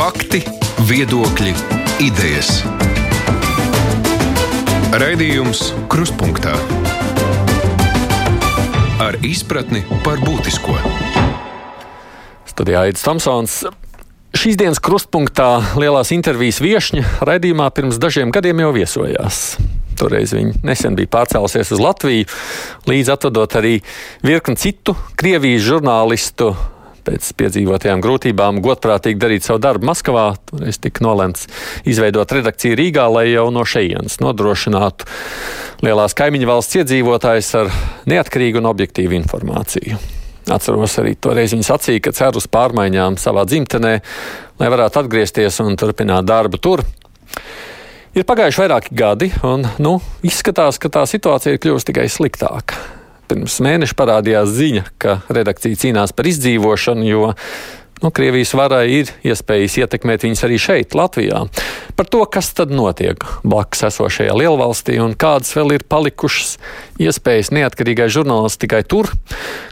Fakti, viedokļi, idejas. Raidījums Krustpunktā ar izpratni par būtisko. Studijā Aits Tomsons. Šīs dienas krustpunktā lielās intervijas viesņa raidījumā pirms dažiem gadiem jau viesojās. Toreiz viņa nesen bija pārcēlusies uz Latviju, līdz atvedot arī virkni citu Krievijas žurnālistu. Pēc piedzīvotajām grūtībām godprātīgi darīt savu darbu Maskavā, toreiz tika nolemts izveidot redakciju Rīgā, lai jau no šejienes nodrošinātu lielās kaimiņu valsts iedzīvotājus ar neatkarīgu un objektīvu informāciju. Atceros arī toreiz viņa sacīja, ka cer uz pārmaiņām savā dzimtenē, lai varētu atgriezties un turpināt darbu tur. Ir pagājuši vairāki gadi, un nu, izskatās, ka tā situācija ir kļuvusi tikai sliktāka pirms mēneša parādījās ziņa, ka redakcija cīnās par izdzīvošanu, jo nu, Krievijas varai ir iespējas ietekmēt viņus arī šeit, Latvijā. Par to, kas tad notiek blakus esošajā lielvalstī un kādas vēl ir palikušas iespējas neatkarīgai žurnālistikai tur.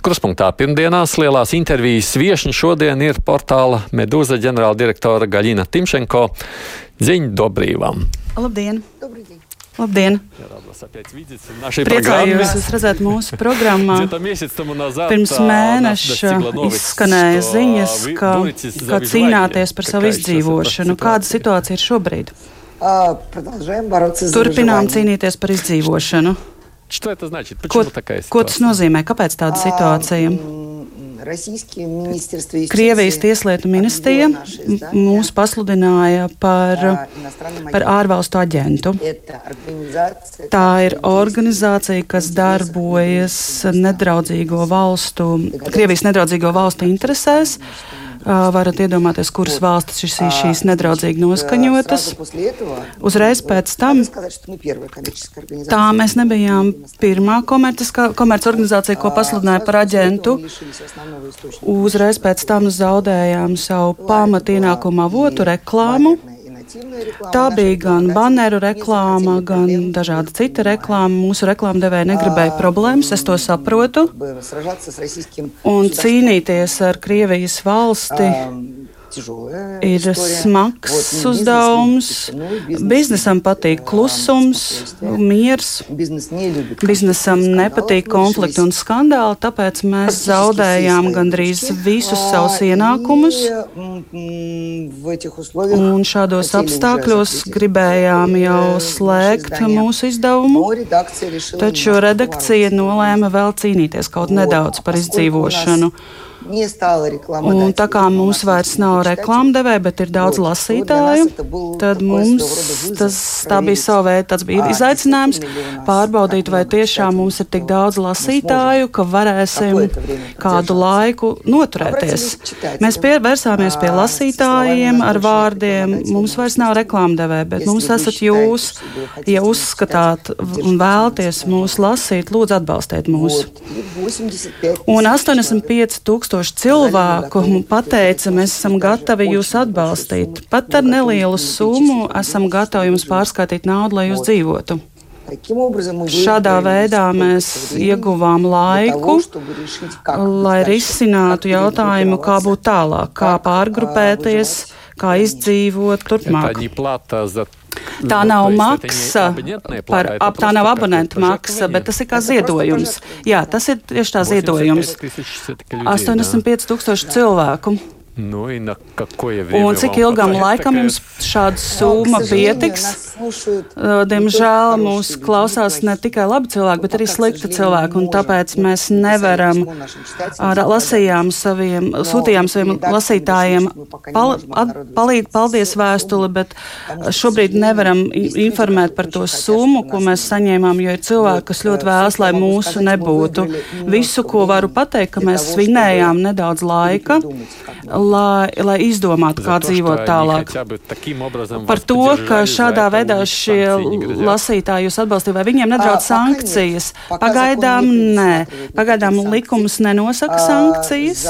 Kruspunktā pirmdienās lielās intervijas viesiņa šodien ir portāla Medūza ģenerāldirektora Gaļina Timšenko Ziņu Dobrīvām. Labdien! Dobrīdien. Labdien! Priecājos jūs redzēt mūsu programmā. Pirms mēneša izskanēja ziņas, ka, ka cīnāties par savu izdzīvošanu. Kāda situācija ir šobrīd? Turpinām cīnīties par izdzīvošanu. Ko, ko tas nozīmē? Kāpēc tāda situācija? Krievijas tieslietu ministrija mūs pasludināja par, par ārvalstu aģentu. Tā ir organizācija, kas darbojas nedraudzīgo valstu, Krievijas nedraudzīgo valstu interesēs varat iedomāties, kuras valstis ir šīs, šīs nedraudzīgi noskaņotas. Uzreiz pēc tam tā mēs nebijām pirmā komercorganizācija, ko pasludināja par aģentu. Uzreiz pēc tam zaudējām savu pamatienākumu avotu reklāmu. Tā bija gan baneru reklāma, gan dažāda cita reklāma. Mūsu reklāmdevēja negribēja problēmas, es to saprotu. Un cīnīties ar Krievijas valsti ir smags uzdevums. Biznesam patīk klusums, miers. Biznesam nepatīk konflikti un skandāli, tāpēc mēs zaudējām gandrīz visus savus ienākumus. Un šādos apstākļos gribējām jau slēgt mūsu izdevumu, taču redakcija nolēma vēl cīnīties kaut nedaudz par izdzīvošanu. Un tā kā mums vairs nav reklāmdevēja, bet ir daudz lasītāju, tad mums tas tā bija sava veida tāds bija izaicinājums pārbaudīt, vai tiešām mums ir tik daudz lasītāju, ka varēsim kādu laiku noturēties. Mēs pievērsāmies pie lasītājiem ar vārdiem, mums vairs nav reklāmdevēja, bet mums esat jūs, ja uzskatāt un vēlties mūs lasīt, lūdzu atbalstiet mūs. Un 85 tūkstoši tūkstoši cilvēku pateica, mēs esam gatavi jūs atbalstīt. Pat ar nelielu summu esam gatavi jums pārskaitīt naudu, lai jūs dzīvotu. Šādā veidā mēs ieguvām laiku, lai risinātu jautājumu, kā būt tālāk, kā pārgrupēties, kā izdzīvot turpmāk. Tā nav maksa, par, ap, tā nav abonentu maksa, bet tas ir kā ziedojums. Jā, tas ir tieši tā ziedojums. 85 tūkstoši cilvēku. Nu, и на какое время Un cik вам ilgam хватает laikam такая- mums šāda summa pietiks? Uh, Diemžēl mūs klausās ne tikai labi cilvēki, bet arī slikti cilvēki, un tāpēc mēs nevaram ar lasījām saviem, sūtījām saviem lasītājiem pal, at, palīd, paldies vēstuli, bet šobrīd nevaram i- informēt par to summu, ko mēs saņēmām, jo ir cilvēki, kas ļoti vēlas, lai mūsu nebūtu. Visu, ko varu pateikt, ka mēs svinējām nedaudz laika, lai, lai izdomātu, kā to, dzīvot tālāk. Par to, ka šādā veidā šie lasītāji jūs atbalstīja, vai viņiem nedraud sankcijas? Pagaidām nē. Pagaidām likums nenosaka sankcijas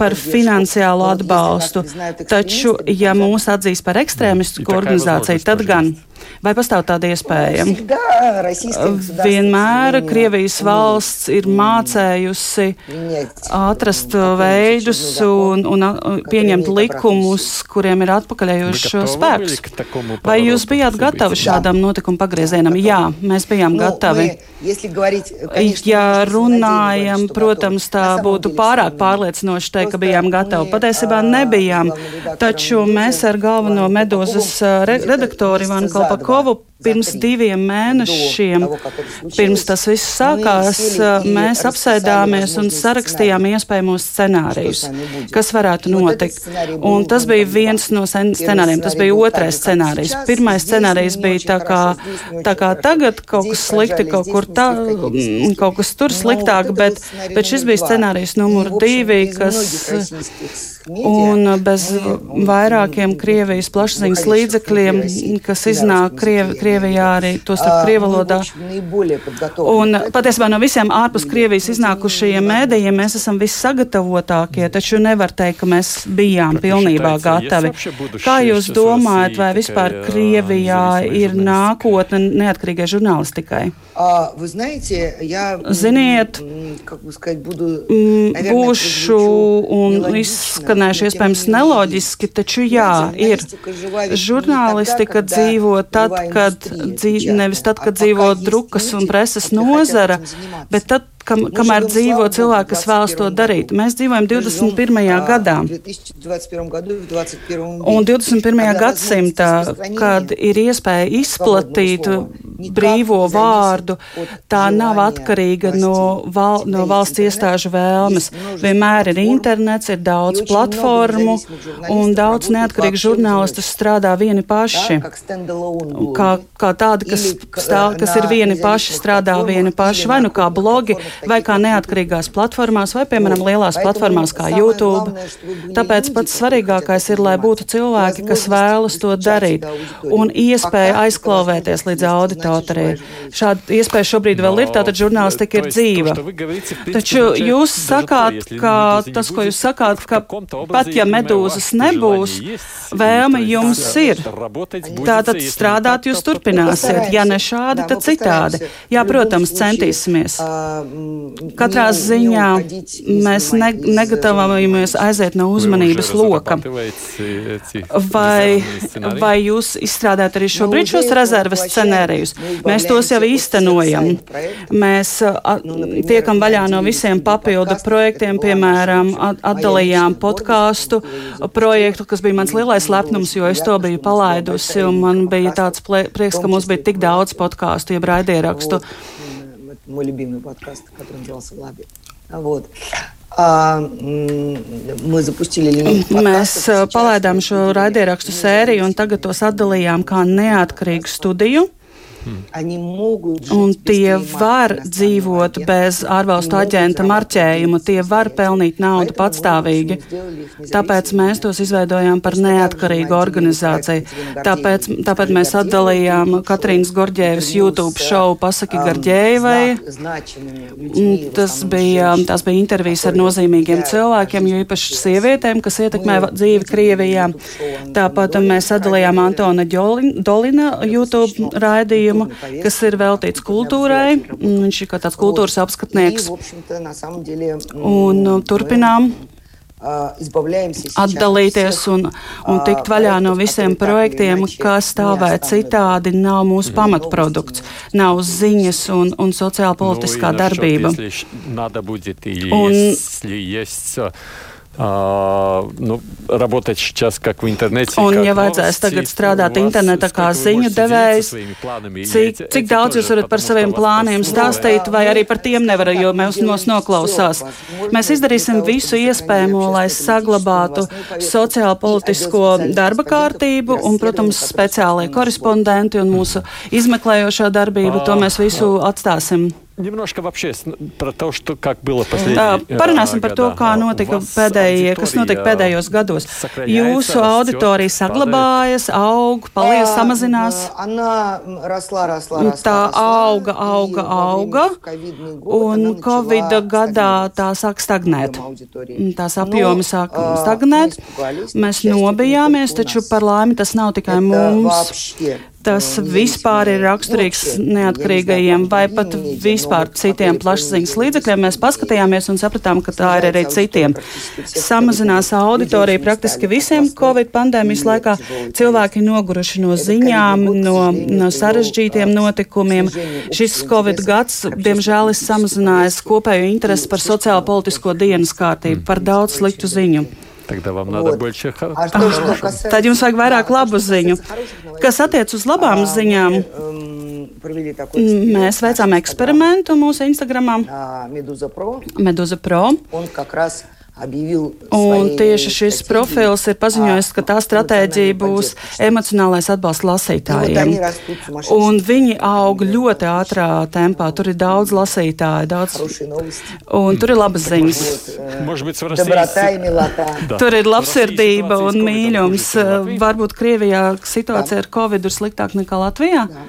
par finansiālo atbalstu. Taču, ja mūs atzīs par ekstrēmistisko organizāciju, tad gan. Vai pastāv tāda iespēja? Vienmēr Krievijas valsts ir mācējusi atrast veidus un, un pieņemt likumus, kuriem ir atpakaļējošs spēks. Vai jūs bijāt gatavi šādam notikuma pagriezienam? Jā, mēs bijām gatavi. Ja runājam, protams, tā būtu pārāk pārliecinoši teikt, ka bijām gatavi. Patiesībā nebijām, taču mēs ar galveno medūzas redaktoru Ivanu Kalpēnu. Колпакову pirms diviem mēnešiem, pirms tas viss sākās, mēs apsēdāmies un sarakstījām iespējamos scenārijus, kas varētu notikt. Un tas bija viens no scenārijiem, tas bija otrais scenārijs. Pirmais scenārijs bija tā kā, tā kā tagad kaut kas slikti, kaut kur tā, kaut kas tur sliktāk, bet, bet šis bija scenārijs numur divi, kas. Un bez vairākiem Krievijas plašsaziņas līdzekļiem, kas iznāk Krievi, Krievijā arī to starp Krievalodā. Un patiesībā no visiem ārpus Krievijas iznākušajiem mēdījiem mēs esam vissagatavotākie, taču nevar teikt, ka mēs bijām pilnībā gatavi. Kā jūs domājat, vai vispār Krievijā ir nākotne neatkarīgai žurnālistikai? Ziniet, būšu un izskanēšu iespējams neloģiski, taču jā, ir. Žurnālistika dzīvo tad, kad, dzīv, nevis tad, kad dzīvo drukas un preses nozara, bet tad, kam, kamēr dzīvo cilvēki, kas vēlas to darīt. Mēs dzīvojam 21. gadā. Un 21. gadsimtā, kad ir iespēja izplatīt brīvo vārdu, tā nav atkarīga no, val, no valsts iestāžu vēlmes. Vienmēr ir internets, ir daudz platformu un daudz neatkarīgu žurnālistu strādā vieni paši. Kā, kā tādi, kas, stāv, kas ir vieni paši, strādā vieni paši, vai nu kā blogi, vai kā neatkarīgās platformās, vai, piemēram, lielās platformās kā YouTube. Tāpēc pats svarīgākais ir, lai būtu cilvēki, kas vēlas to darīt, un iespēja aizklauvēties līdz auditorijai. Šāda iespēja šobrīd vēl ir, tātad žurnālistika ir dzīva. Taču jūs sakāt, ka tas, ko jūs sakāt, ka pat ja medūzas nebūs, vēlme jums ir. Tātad strādāt jūs turpināsiet. Ja ne šādi, tad citādi. Jā, protams, centīsimies. Katrā ziņā mēs ne, negatavojamies aiziet no uzmanības loka. Vai, vai jūs izstrādājat arī šobrīd šos rezerves scenērijus? Mēs tos jau īstenojam. Mēs tiekam vaļā no visiem papildu projektiem, piemēram, atdalījām podkāstu projektu, kas bija mans lielais lepnums, jo es to biju palaidusi, un man bija tāds prieks, ka mums bija tik daudz podkāstu, jeb raidierakstu. Мой любимый подкаст, который назывался «Лаби». Вот. Mēs palaidām šo raidierakstu sēriju un tagad tos atdalījām kā neatkarīgu studiju. Un tie var dzīvot bez ārvalstu aģenta marķējuma, tie var pelnīt naudu patstāvīgi. Tāpēc mēs tos izveidojām par neatkarīgu organizāciju. Tāpēc, tāpēc mēs atdalījām Katrīnas Gorģēvas YouTube šovu Pasaki Garģēvai. Tas bija, tās bija intervijas ar nozīmīgiem cilvēkiem, jo īpaši sievietēm, kas ietekmē dzīvi Krievijā. Tāpat mēs atdalījām Antona Dolina YouTube raidījumu raidījumu, kas ir veltīts kultūrai. Viņš ir kā tāds kultūras apskatnieks. Un turpinām atdalīties un, un tikt vaļā no visiem projektiem, kas tā vai citādi nav mūsu pamatprodukts, nav ziņas un, un sociāla politiskā darbība. Un, Uh, nu, работать сейчас как в интернете. Un, ja vajadzēs tagad strādāt internetā kā ziņu devējs, cik, cik daudz jūs varat par saviem plāniem stāstīt, vai arī par tiem nevarat, jo mēs mūs noklausās. Mēs izdarīsim visu iespējamo, lai saglabātu sociālo politisko darba kārtību un, protams, speciālie korespondenti un mūsu izmeklējošo darbību. To mēs visu atstāsim Немножко вообще про то, что как было последние. Parunāsim par to, kā notika pēdējie, kas notika pēdējos gados. Jūsu auditorija saglabājas, aug, paliek, samazinās. Tā auga, auga, auga, un Covid gadā tā sāk stagnēt. Tās apjomi sāk stagnēt. Mēs nobijāmies, taču par laimi tas nav tikai mums. tas vispār ir raksturīgs neatkarīgajiem vai pat vispār citiem plašsaziņas līdzekļiem. Mēs paskatījāmies un sapratām, ka tā ir arī citiem. Samazinās auditorija praktiski visiem Covid pandēmijas laikā. Cilvēki noguruši no ziņām, no, no sarežģītiem notikumiem. Šis Covid gads, diemžēl, ir samazinājis kopējo interesi par sociālo politisko dienas kārtību, par daudz sliktu ziņu. Тогда вам надо больше Tad jums vajag vairāk labu ziņu. Kas attiec uz labām ziņām, mēs veicām eksperimentu mūsu Instagramā Meduza Pro. Un tieši šis profils ir paziņojis, ka tā stratēģija būs emocionālais atbalsts lasītājiem. Un viņi aug ļoti ātrā tempā. Tur ir daudz lasītāju, daudz. Un tur ir labas ziņas. Tur ir labsirdība un mīļums. Varbūt Krievijā situācija ar Covid ir sliktāka nekā Latvijā. Jā,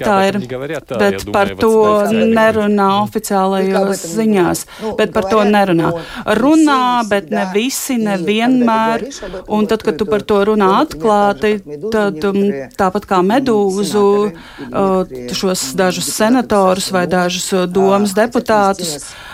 tā ir. Bet par to nerunā oficiālajos ziņās. Bet par to nerunā. Runā, bet ne visi, nevienmēr. Un tad, kad tu par to runā atklāti, tad um, tāpat kā medūzu, šos dažus senatorus vai dažus domas deputātus, um,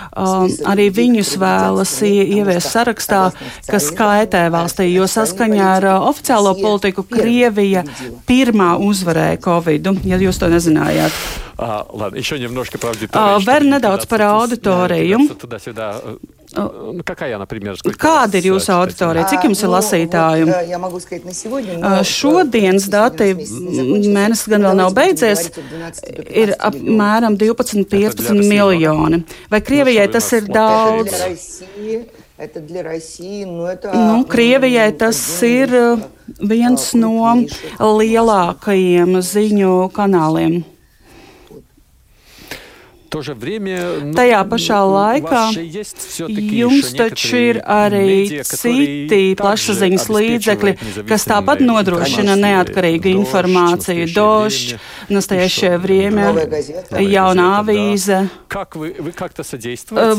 arī viņus vēlas ieviest sarakstā, kas kaitē valstī, jo saskaņā ar uh, oficiālo politiku Krievija pirmā uzvarēja Covid. Ja jūs to nezinājāt. А, ладно, еще немножко про аудиторию. Vēl nedaudz par auditoriju. Какая, например, Kāda ir jūsu auditorija? Cik jums ir lasītāju? Šodienas dati, mēnesis gan vēl nav beidzies, ir apmēram 12-15 miljoni. Vai Krievijai tas ir daudz? Nu, Krievijai tas ir viens no lielākajiem ziņu kanāliem. Tajā pašā laikā jums taču ir arī citi plašsaziņas līdzekļi, kas tāpat nodrošina neatkarīgu informāciju. Došs, Nastajušie Vriemē, jaunā avīze.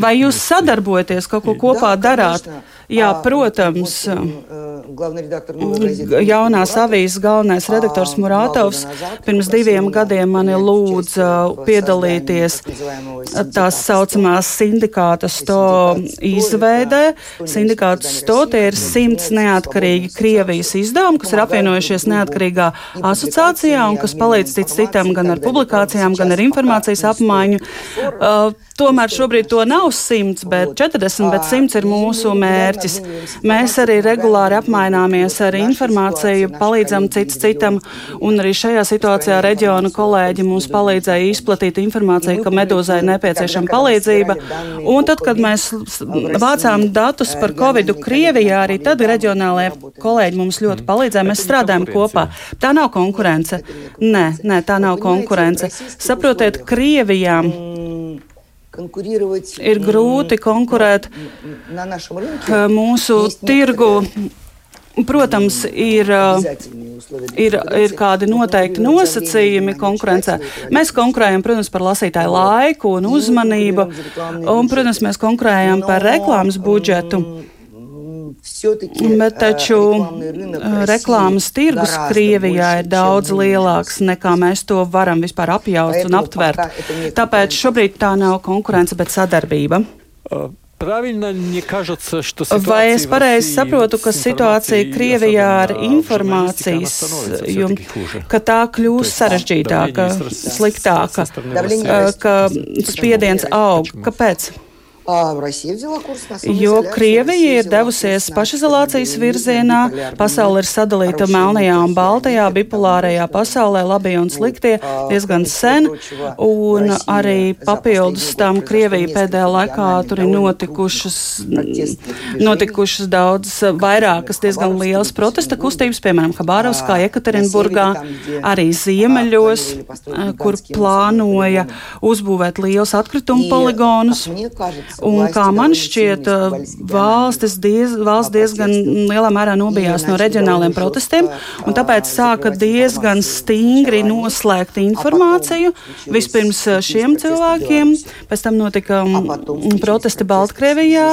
Vai jūs sadarbojaties, kaut ko kopā darāt? Jā, protams. Jaunās avīzes galvenais redaktors Murātovs pirms diviem gadiem mani lūdza piedalīties tās saucamās sindikāta sto izveidē. Sindikāta sto tie ir simts neatkarīgi Krievijas izdevumi, kas ir apvienojušies neatkarīgā asociācijā un kas palīdz cits citam gan ar publikācijām, gan ar informācijas apmaiņu. Uh, tomēr šobrīd to nav simts, bet 40, bet simts ir mūsu mērķis. Mēs arī regulāri apmaināmies ar informāciju, palīdzam cits citam, un arī šajā situācijā reģiona kolēģi mums palīdzēja izplatīt informāciju, ka medūzai nepieciešama palīdzība. Un tad, kad mēs vācām datus par Covid Krievijā, arī tad reģionālajie kolēģi mums ļoti palīdzēja. Mēs strādājam kopā. Tā nav konkurence. Nē, nē, tā nav konkurence. Saprotiet, Krievijā ir grūti konkurēt mūsu tirgu. Protams, ir, ir, ir kādi noteikti nosacījumi konkurencē. Mēs konkurējam, protams, par lasītāju laiku un uzmanību, un, protams, mēs konkurējam par reklāmas budžetu. Bet taču reklāmas tirgus Krievijā ir daudz lielāks nekā mēs to varam vispār apjaust un aptvert. Tāpēc šobrīd tā nav konkurence, bet sadarbība. Vai es pareizi saprotu, ka situācija Krievijā ar informācijas, jum, ka tā kļūst sarežģītāka, sliktāka, ka spiediens aug? Kāpēc? Jo Krievija ir devusies pašizolācijas virzienā, pasaule ir sadalīta melnajā un baltajā, bipolārajā pasaulē, labie un sliktie, diezgan sen, un arī papildus tam Krievija pēdējā laikā tur ir notikušas, notikušas daudz vairākas diezgan lielas protesta kustības, piemēram, Habārovskā, Ekaterinburgā, arī Ziemeļos, kur plānoja uzbūvēt liels atkritumu poligonus. Un kā man šķiet, valstis diez, valsts diezgan lielā mērā nobijās no reģionāliem protestiem, un tāpēc sāka diezgan stingri noslēgt informāciju. Vispirms šiem cilvēkiem, pēc tam notika protesti Baltkrievijā.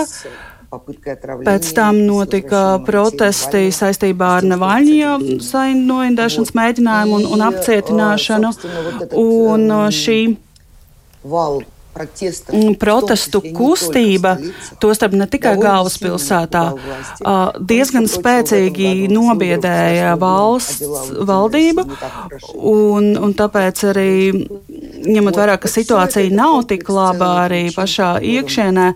Pēc tam notika protesti saistībā ar Navaļņa noindēšanas mēģinājumu un, un apcietināšanu. Un šī protestu kustība, tostarp ne tikai galvaspilsētā, diezgan spēcīgi nobiedēja valsts valdību, un, un tāpēc arī, ņemot vērā, ka situācija nav tik laba arī pašā iekšienē,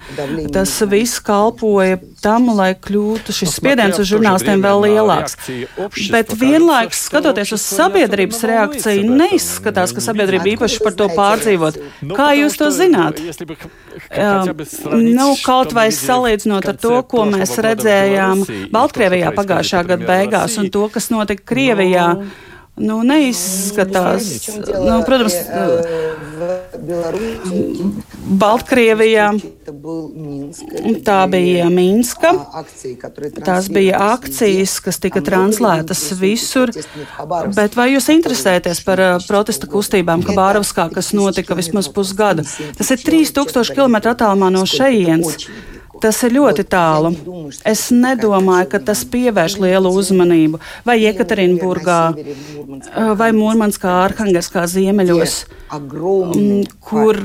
tas viss kalpoja tam, lai kļūtu šis spiediens uz žurnālistiem vēl lielāks. Bet vienlaikus, skatoties uz sabiedrības reakciju, neizskatās, ka sabiedrība īpaši par to pārdzīvot. Kā jūs to zināt? Nu, kaut vai salīdzinot ar to, ko mēs redzējām Baltkrievijā pagājušā gada beigās un to, kas notika Krievijā. Nu, neizskatās. Nu, protams, Baltkrievijā tā bija Minska. Tās bija akcijas, kas tika translētas visur. Bet vai jūs interesēties par protesta kustībām Kabārovskā, kas notika vismaz pusgadu? Tas ir 3000 km attālumā no šejienes. Tas ir ļoti tālu. Es nedomāju, ka tas pievērš lielu uzmanību. Vai Jekaterinburgā, vai Mūrmanskā, Arhangelskā ziemeļos, kur,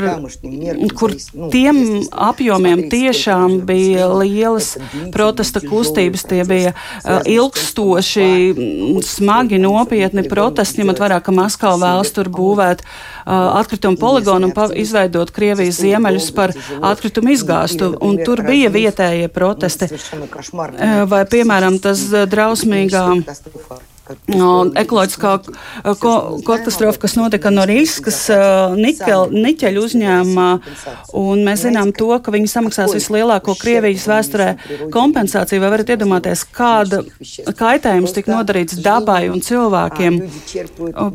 kur tiem apjomiem tiešām bija lielas protesta kustības. Tie bija ilgstoši, smagi, nopietni protesti, ņemot vērā, ka Maskava vēlas tur būvēt atkritumu poligonu un izveidot Krievijas ziemeļus par atkritumu izgāstu. Un tur bija bija vietējie protesti. Vai, piemēram, tas drausmīgā ekoloģiskā katastrofa, kas notika no Rīgas niķeļu uzņēmumā. Mēs zinām to, ka viņi samaksās vislielāko Krievijas vēsturē kompensāciju. Vai varat iedomāties, kāda kaitējums tika nodarīts dabai un cilvēkiem?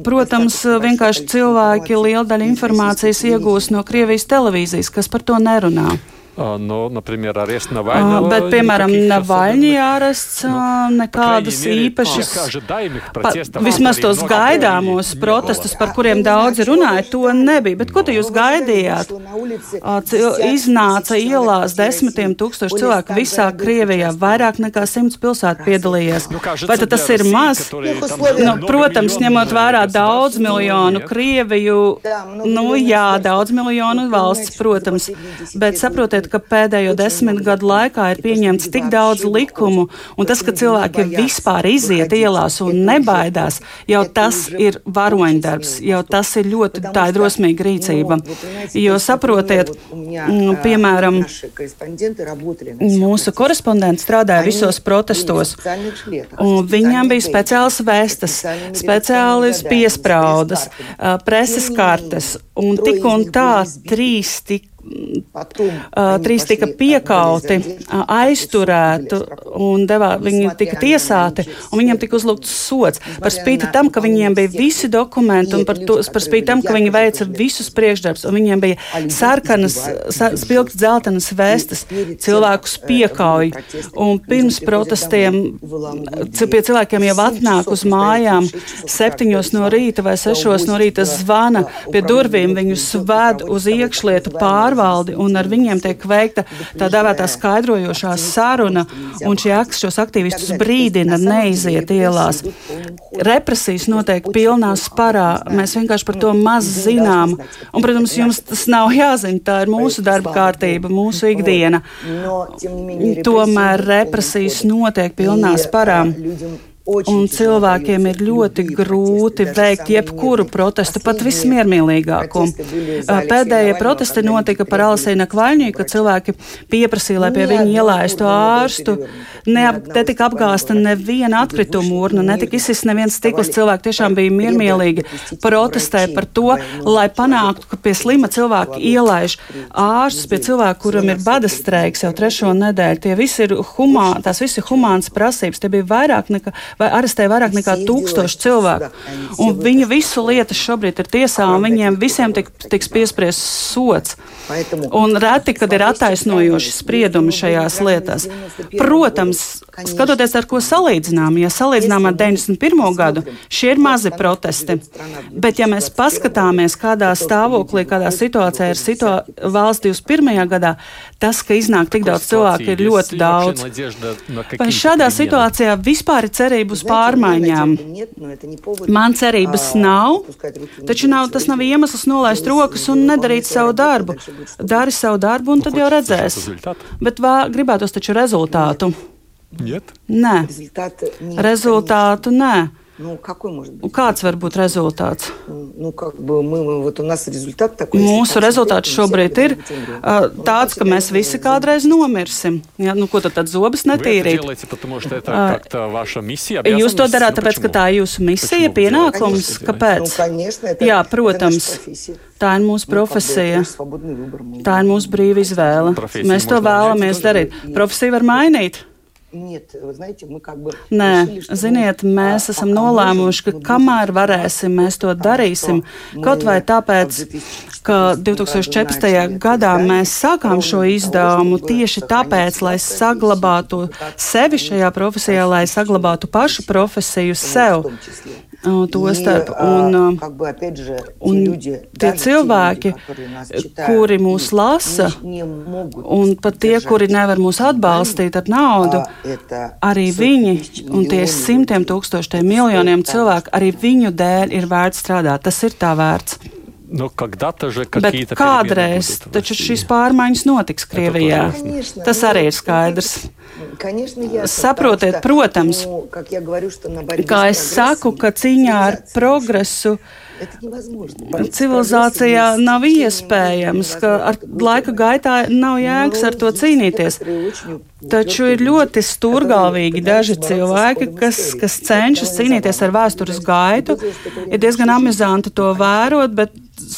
Protams, vienkārši cilvēki lielu daļu informācijas iegūst no Krievijas televīzijas, kas par to nerunā. Nu, например, arests Navaļņā. Bet, piemēram, Navaļņā arests nekādas īpašas, pa, vismaz tos gaidāmos protestus, par kuriem daudzi runāja, to nebija. Bet ko tu jūs gaidījāt? Iznāca ielās desmitiem tūkstoši cilvēku visā Krievijā, vairāk nekā simts pilsētu piedalījās. Vai tas ir maz? Nu, protams, ņemot vērā daudz miljonu Krieviju, nu jā, daudz miljonu valsts, protams, bet saprotiet, redzēt, ka pēdējo desmit gadu laikā ir pieņemts tik daudz likumu, un tas, ka cilvēki vispār iziet ielās un nebaidās, jau tas ir varoņdarbs, jau tas ir ļoti tā ir drosmīga rīcība. Jo saprotiet, mm, piemēram, mūsu korespondenti strādāja visos protestos, un viņiem bija speciāls vestas, speciālis piespraudas, preses kartes, un tik un tā trīs tik Uh, trīs tika piekauti, aizturēti un devā, viņi tika tiesāti, un viņiem tika uzlūgts sots. Par spīti tam, ka viņiem bija visi dokumenti un par, to, par spīti tam, ka viņi veica visus priekšdarbus, un viņiem bija sarkanas, spilgts dzeltenas vestas, cilvēkus piekauj, un pirms protestiem pie cilvēkiem jau atnāk uz mājām septiņos no rīta vai sešos no rīta zvana pie durvīm, viņus ved uz iekšlietu pāri pārvaldi, un ar viņiem tiek veikta tā dēvētā skaidrojošā saruna, un šie šos aktīvistus brīdina neiziet ielās. Represijas notiek pilnā sparā, mēs vienkārši par to maz zinām, un, protams, jums tas nav jāzina, tā ir mūsu darba kārtība, mūsu ikdiena. Tomēr represijas notiek pilnā sparā. Un cilvēkiem ir ļoti grūti veikt jebkuru protestu, pat vismiermīlīgāko. Pēdējie protesti notika par Alisēnu Kvaļņu, kad cilvēki pieprasīja, lai pie viņa ielaistu ārstu. Netika apgāsta neviena atkrituma urna, netika izsist neviens stikls. Cilvēki tiešām bija miermīlīgi protestē par to, lai panāktu, ka pie slima cilvēki ielaiž ārstus, pie cilvēku, kuram ir bada streiks jau trešo nedēļu. Tie visi ir humā, tās visi humānas prasības. Tie bija vairāk nekā vai arestēja vairāk nekā tūkstoši cilvēku. Un viņa visu lietas šobrīd ir tiesā, un viņiem visiem tik, tiks piespriests sots. Un reti, kad ir attaisnojoši spriedumi šajās lietās. Protams, skatoties ar ko salīdzinām, ja salīdzinām ar 91. gadu, šie ir mazi protesti. Bet, ja mēs paskatāmies, kādā stāvoklī, kādā situācijā ir situā valsts 21. gadā, tas, ka iznāk tik daudz cilvēku, ir ļoti daudz. Vai šādā situācijā vispār ir cerība cerību uz pārmaiņām. Man cerības nav, taču nav, tas nav iemesls nolaist rokas un nedarīt savu darbu. Dari savu darbu, un tad jau redzēs. Bet vā, gribētos taču rezultātu. Nē, rezultātu nē. Ну, какой может быть? Kāds var būt rezultāts? Ну, как бы мы, мы- вот у нас результат такой. если Mūsu так rezultāts смотреть, šobrīd ir сентября, uh, ну, tāds, ka mēs visi kādreiz nomirsim. Ja, nu, ko tad, tad zobus Вы это netīrīt? делаете, потому что это А, как-то ваша миссия, Jūs to обязанность? darāt, Ну, tāpēc, ka почему? tā ir jūsu misija, Почему вы делаете? pienākums. Конечно, Kāpēc? Ну, конечно, это, Jā, это protams, наша профессия. tā ir mūsu Ну, как бы, это profesija. наш свободный выбор. Мы- Tā ir mūsu brīva izvēle. Profesiju Mēs to можно vēlamies менять darīt. Profesiju var mainīt. Nē, ziniet, mēs esam nolēmuši, ka kamēr varēsim, mēs to darīsim. Kaut vai tāpēc, ka 2014. gadā mēs sākām šo izdevumu tieši tāpēc, lai saglabātu sevi šajā profesijā, lai saglabātu pašu profesiju sev. том числе. Un To И, starp. а, Un, uh, как бы, опять же, те un люди, tie даже те cilvēki, люди, которые нас читают kuri и mūs lasa, не- не могут un pat tie, поддержать kuri nevar mūs atbalstīt ar naudu, а, это arī сотни viņi тысяч, un tie миллионы simtiem людей, tūkstošiem это miljoniem стоит того, cilvēku, arī viņu dēļ ir vērts strādāt. Tas ir tā vērts. Но когда-то же Bet какие-то kādreiz перемены будут в taču России. šīs pārmaiņas notiks Krievijā. Конечно, Tas ну, arī ir ну, skaidrs. Конечно, ясно, Saprotiet, потому что, protams, ну, как я говорю, что на борьбе Kā с es saku, прогрессом ka cīņā ar цивилизация progresu Это невозможно. Бороться с civilizācijā прогрессом nav ни с чем iespējams, ka ar невозможно. laika gaitā nav jēgas ar to Но есть cīnīties. некоторые очень Taču ir упертые ļoti люди, stūrgalvīgi которые daži пытаются cilvēki, бороться с kas, ходом kas истории. cenšas Это cīnīties ar довольно vēstures забавно. gaitu. Видела, что это Ir diezgan реально amizanti to vērot, bet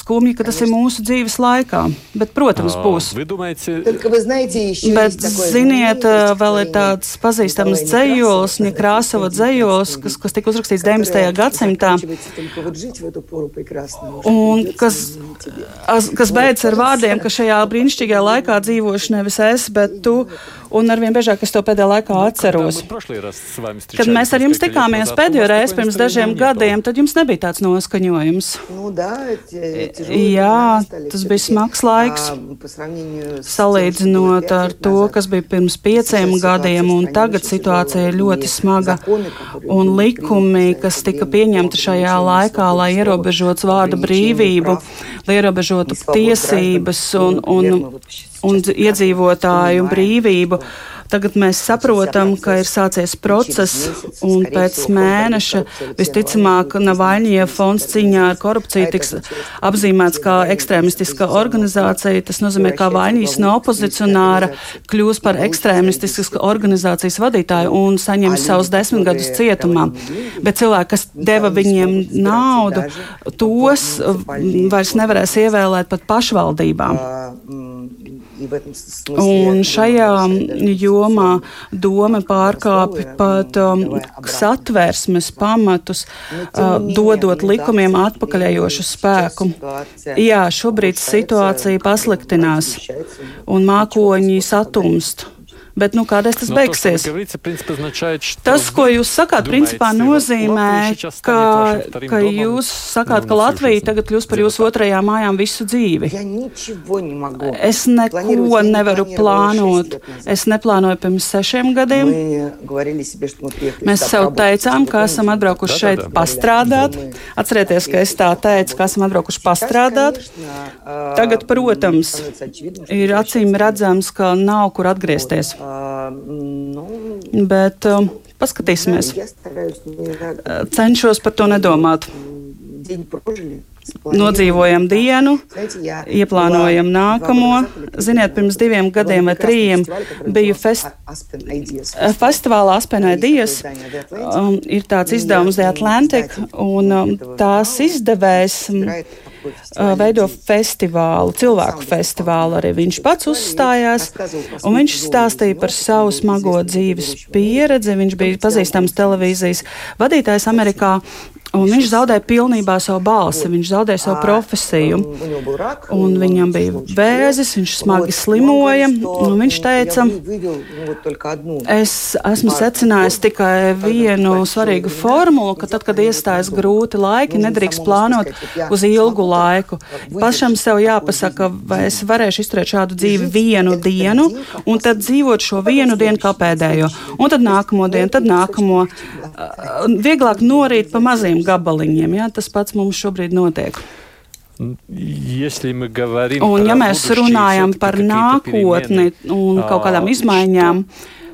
сkumji, ka tas ir mūsu dzīves laikā. Bet, protams, būs. Bet, ziniet, vēl ir tāds pazīstams dzējolis, Nekrāsava dzējolis, kas, kas tika uzrakstīts 19. gadsimtā, un kas, kas beidz ar vārdiem, ka šajā brīnišķīgajā laikā dzīvošu nevis es, bet tu, un arvien biežāk es to pēdējā laikā atceros. Kad mēs ar jums tikāmies pēdējo reizi pirms dažiem gadiem, tad jums nebija tāds noskaņojums. Jā, tas bija smags laiks, salīdzinot ar to, kas bija pirms pieciem gadiem, un tagad situācija ir ļoti smaga. Un likumi, kas tika pieņemti šajā laikā, lai ierobežotu vārda brīvību, lai ierobežotu tiesības un, un, un iedzīvotāju brīvību. Tagad mēs saprotam, ka ir sācies process, un pēc mēneša visticamāk Navaļņie fonds cīņā ar korupciju tiks apzīmēts kā ekstrēmistiska organizācija. Tas nozīmē, ka Vaļņīs no opozicionāra kļūs par ekstrēmistiskas organizācijas vadītāju un saņems savus desmit gadus cietumā. Bet cilvēki, kas deva viņiem naudu, tos vairs nevarēs ievēlēt pat pašvaldībām. Un šajā jomā doma pārkāpj pat um, satversmes pamatus, uh, dodot likumiem atpakaļējošu spēku. Jā, šobrīd situācija pasliktinās un mākoņi satumst. Bet nu, kādreiz tas beigsies? Tas, ko jūs sakāt, principā nozīmē, ka, ka jūs sakāt, ka Latvija tagad kļūs par jūsu otrajām mājām visu dzīvi. Es neko nevaru plānot. Es neplānoju pirms sešiem gadiem. Mēs sev teicām, ka esam atbraukuši šeit pastrādāt. Atcerieties, ka es tā teicu, ka esam atbraukuši pastrādāt. Tagad, protams, ir acīm redzams, ka nav kur atgriezties. Nu, Bet paskatīsimies. Cenšos par to nedomāt. Nodzīvojam dienu, ieplānojam nākamo. Ziniet, pirms diviem gadiem vai trījiem biju fest, festivālā Aspenai Dijas. Um, ir tāds izdevums The Atlantic, un um, tās izdevējs. Um, veido festivālu, cilvēku festivālu. Arī viņš pats uzstājās, un viņš stāstīja par savu smago dzīves pieredzi. Viņš bija pazīstams televīzijas vadītājs Amerikā, Un viņš zaudēja pilnībā savu balsi, viņš zaudēja savu profesiju. Un viņam bija vēzis, viņš smagi slimoja. Viņš teica, es esmu secinājis tikai vienu svarīgu formulu, ka tad, kad iestājas grūti laiki, nedrīkst plānot uz ilgu laiku. Pašam sev jāpasaka, vai es varēšu izturēt šādu dzīvi vienu dienu, un tad dzīvot šo vienu dienu kā pēdējo. Un tad nākamo dienu, tad nākamo. Vieglāk norīt pa maziem gabaliņiem. Jā, tas pats mums šobrīd notiek. Un, ja mēs runājam par nākotni un kaut kādām izmaiņām,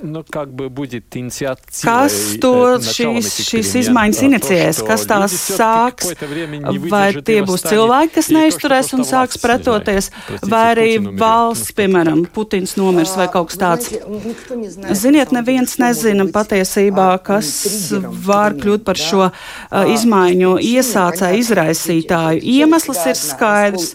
nu, как бы будет инициатива. Kas to šīs, šīs izmaiņas inicijēs, kas tās sāks, vai tie būs cilvēki, kas neizturēs un sāks pretoties, vai arī valsts, piemēram, Putins nomirs vai kaut kas tāds. Ziniet, neviens nezina patiesībā, kas var kļūt par šo uh, izmaiņu iesācēju, izraisītāju. Iemesls ir skaidrs.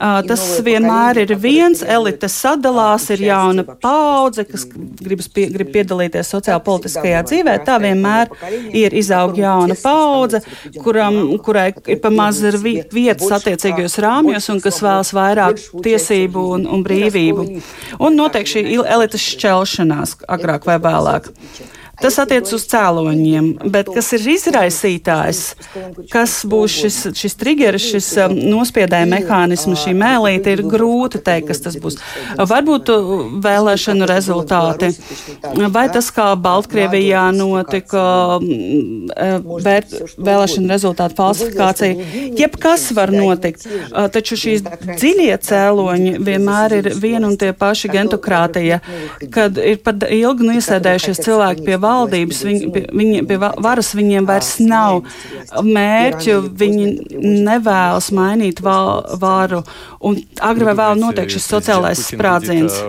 Uh, tas vienmēr ir viens, elite sadalās, ir jauna paudze, kas gribas pie, grib piedalīties sociālpolitiskajā dzīvē. Tā vienmēr ir izaug jauna paudze, kuram, kurai ir pamaz vietas attiecīgajos rāmjos un kas vēlas vairāk tiesību un, un brīvību. Un notiek šī elites šķelšanās agrāk vai vēlāk. Tas attiec uz cēloņiem, bet kas ir izraisītājs, kas būs šis, šis triggers, šis um, nospiedēja mehānisms, šī mēlīte, ir grūti teikt, kas tas būs. Varbūt uh, vēlēšanu rezultāti, vai tas, kā Baltkrievijā notika um, uh, vēlēšanu rezultātu falsifikācija, jebkas var notikt. Uh, taču šīs dziļie cēloņi vienmēr ir viena un tie paši gentokrātija, kad ir pat ilgi niesēdējušies cilvēki pie valdības, viņi, viņi, pie varas viņiem vairs nav mērķu, viņi nevēlas mainīt val, varu. Un agri vai vēl notiek šis sociālais sprādziens.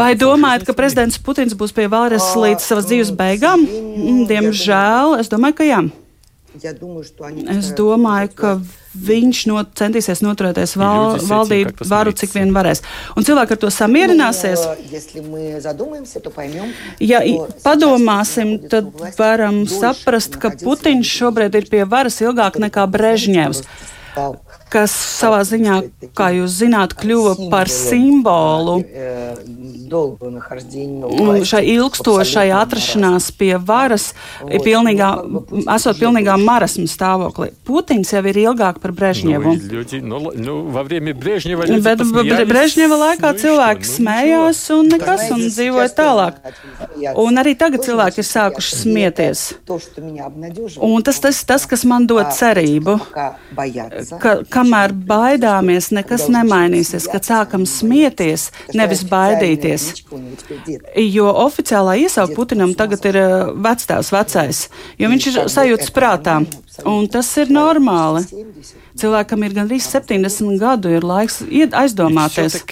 Vai domājat, ka prezidents Putins būs pie varas līdz savas dzīves beigām? Diemžēl, es domāju, ka jā. Es domāju, ka viņš no, centīsies noturēties val, valdīt varu, cik vien varēs. Un cilvēki ar to samierināsies. Ja padomāsim, tad varam saprast, ka Putins šobrīd ir pie varas ilgāk nekā Brežņevs kas savā ziņā, kā jūs zināt, kļuva par simbolu šai ilgstošai atrašanās pie varas, pilnīgā, esot pilnīgā marasmu stāvoklī. Putins jau ir ilgāk par Brežņevu. Bet Brežņeva laikā cilvēki smējās un nekas un dzīvoja tālāk. Un arī tagad cilvēki ir sākuši smieties. Un tas, tas, tas kas man dod cerību, ka, kamēr baidāmies, nekas nemainīsies, kad sākam smieties, nevis baidīties. Jo oficiālā iesauka Putinam tagad ir eh, vectēvs, vecais, jo viņš ir sajūts prātā, un tas ir normāli. Cilvēkam ir gandrīz 70 gadu, ir laiks aizdomāties.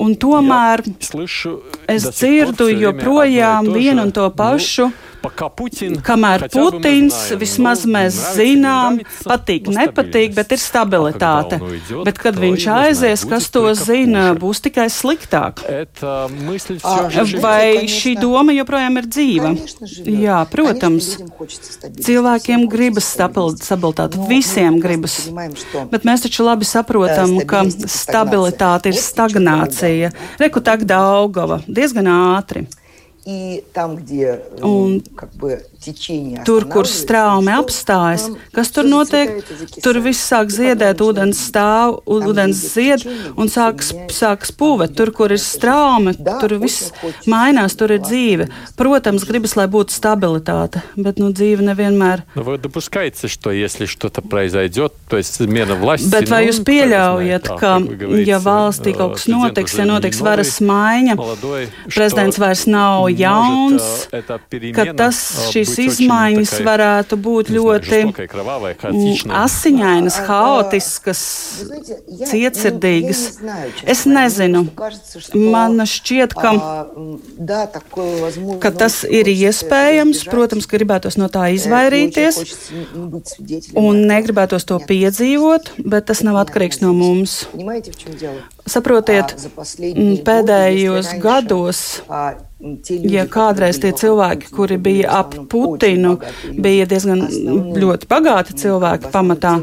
Un tomēr es dzirdu joprojām vienu un to pašu. Kamēr Putins, vismaz mēs zinām, patīk, nepatīk, bet ir stabilitāte. Bet, kad viņš aizies, kas to zina, būs tikai sliktāk. Vai šī doma joprojām ir dzīva? Jā, protams. Cilvēkiem gribas stabilitāti, visiem gribas. Bet mēs taču labi saprotam, ka stabilitāte ir stagnācija. Reku tak Daugava diezgan ātri. Там, где, un как бы, Tur, kur straumi apstājas, kas tur notiek? Tur viss sāk ziedēt, ūdens stāv, ūdens zied un sāks, sāks pūvet. Tur, kur ir straumi, tur viss mainās, tur ir dzīve. Protams, gribas, lai būtu stabilitāte, bet nu, dzīve nevienmēr. Nu, вы допускаете, что если что-то произойдет, то есть смена власти? Bet vai jūs pieļaujat, ka, ja valstī kaut kas notiks, ja notiks varas maiņa, prezidents vairs nav jauns, ka tas, šīs izmaiņas varētu būt ļoti asiņainas, haotiskas, cietsirdīgas. Es nezinu. Man šķiet, ka, ka tas ir iespējams. Protams, ka gribētos no tā izvairīties un negribētos to piedzīvot, bet tas nav atkarīgs no mums. Saprotiet, pēdējos gados ja kādreiz tie cilvēki, kuri bija ap Putinu, bija diezgan ļoti bagāti cilvēki pamatā,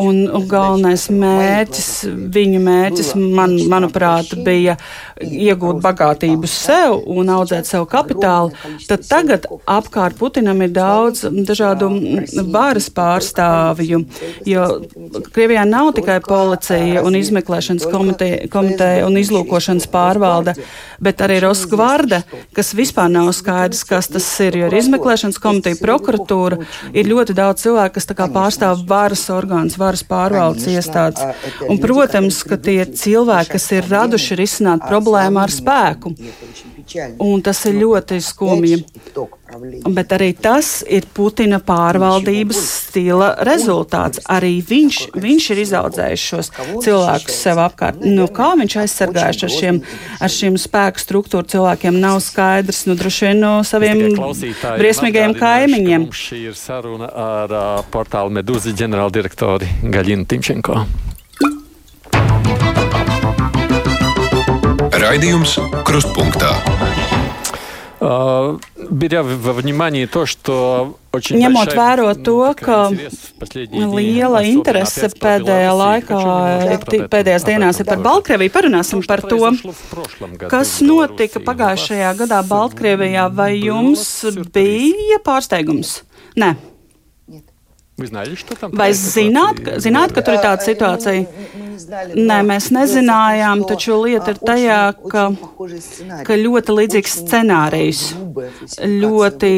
un, un galvenais mērķis, viņu mērķis, man, manuprāt, bija iegūt bagātību sev un audzēt savu kapitālu, tad tagad apkārt Putinam ir daudz dažādu varas pārstāvju, jo Krievijā nav tikai policija un izmeklēšanas komiteja, komiteja un izlūkošanas pārvalde, bet arī Roskvarda, kas vispār nav skaidrs, kas tas ir. Jo ir izmeklēšanas komiteja, prokuratūra, ir ļoti daudz cilvēku, kas pārstāv varas orgānus, varas pārvaldes iestādes. Un, protams, ka tie ir cilvēki, kas ir raduši risināt problēmu ar spēku. Un tas ir ļoti skumji. Bet arī tas ir Putina pārvaldības stila rezultāts. Arī viņš, viņš ir izaudzējis šos cilvēkus sev apkārt. Nu, kā viņš aizsargājas ar šiem, ar šiem spēku struktūru cilvēkiem, nav skaidrs. Nu, droši vien no saviem briesmīgajiem kaimiņiem. Šī ir saruna ar uh, portālu Medūzi ģenerāldirektori Gaļinu Timčenko. Раидиумс Крустпункта. Uh, беря во внимание то, что очень Ņemot vērā to, ka liela interese pēdējā laikā, pēdējās dienās ir par Baltkrieviju, parunāsim par to, kas notika pagājušajā gadā Baltkrievijā. Vai jums bija pārsteigums? Nē. Vai zināt, ka, zināt, ka tur ir tāda situācija? Nē, mēs nezinājām, taču lieta ir tajā, ka, ka ļoti līdzīgs scenārijs, ļoti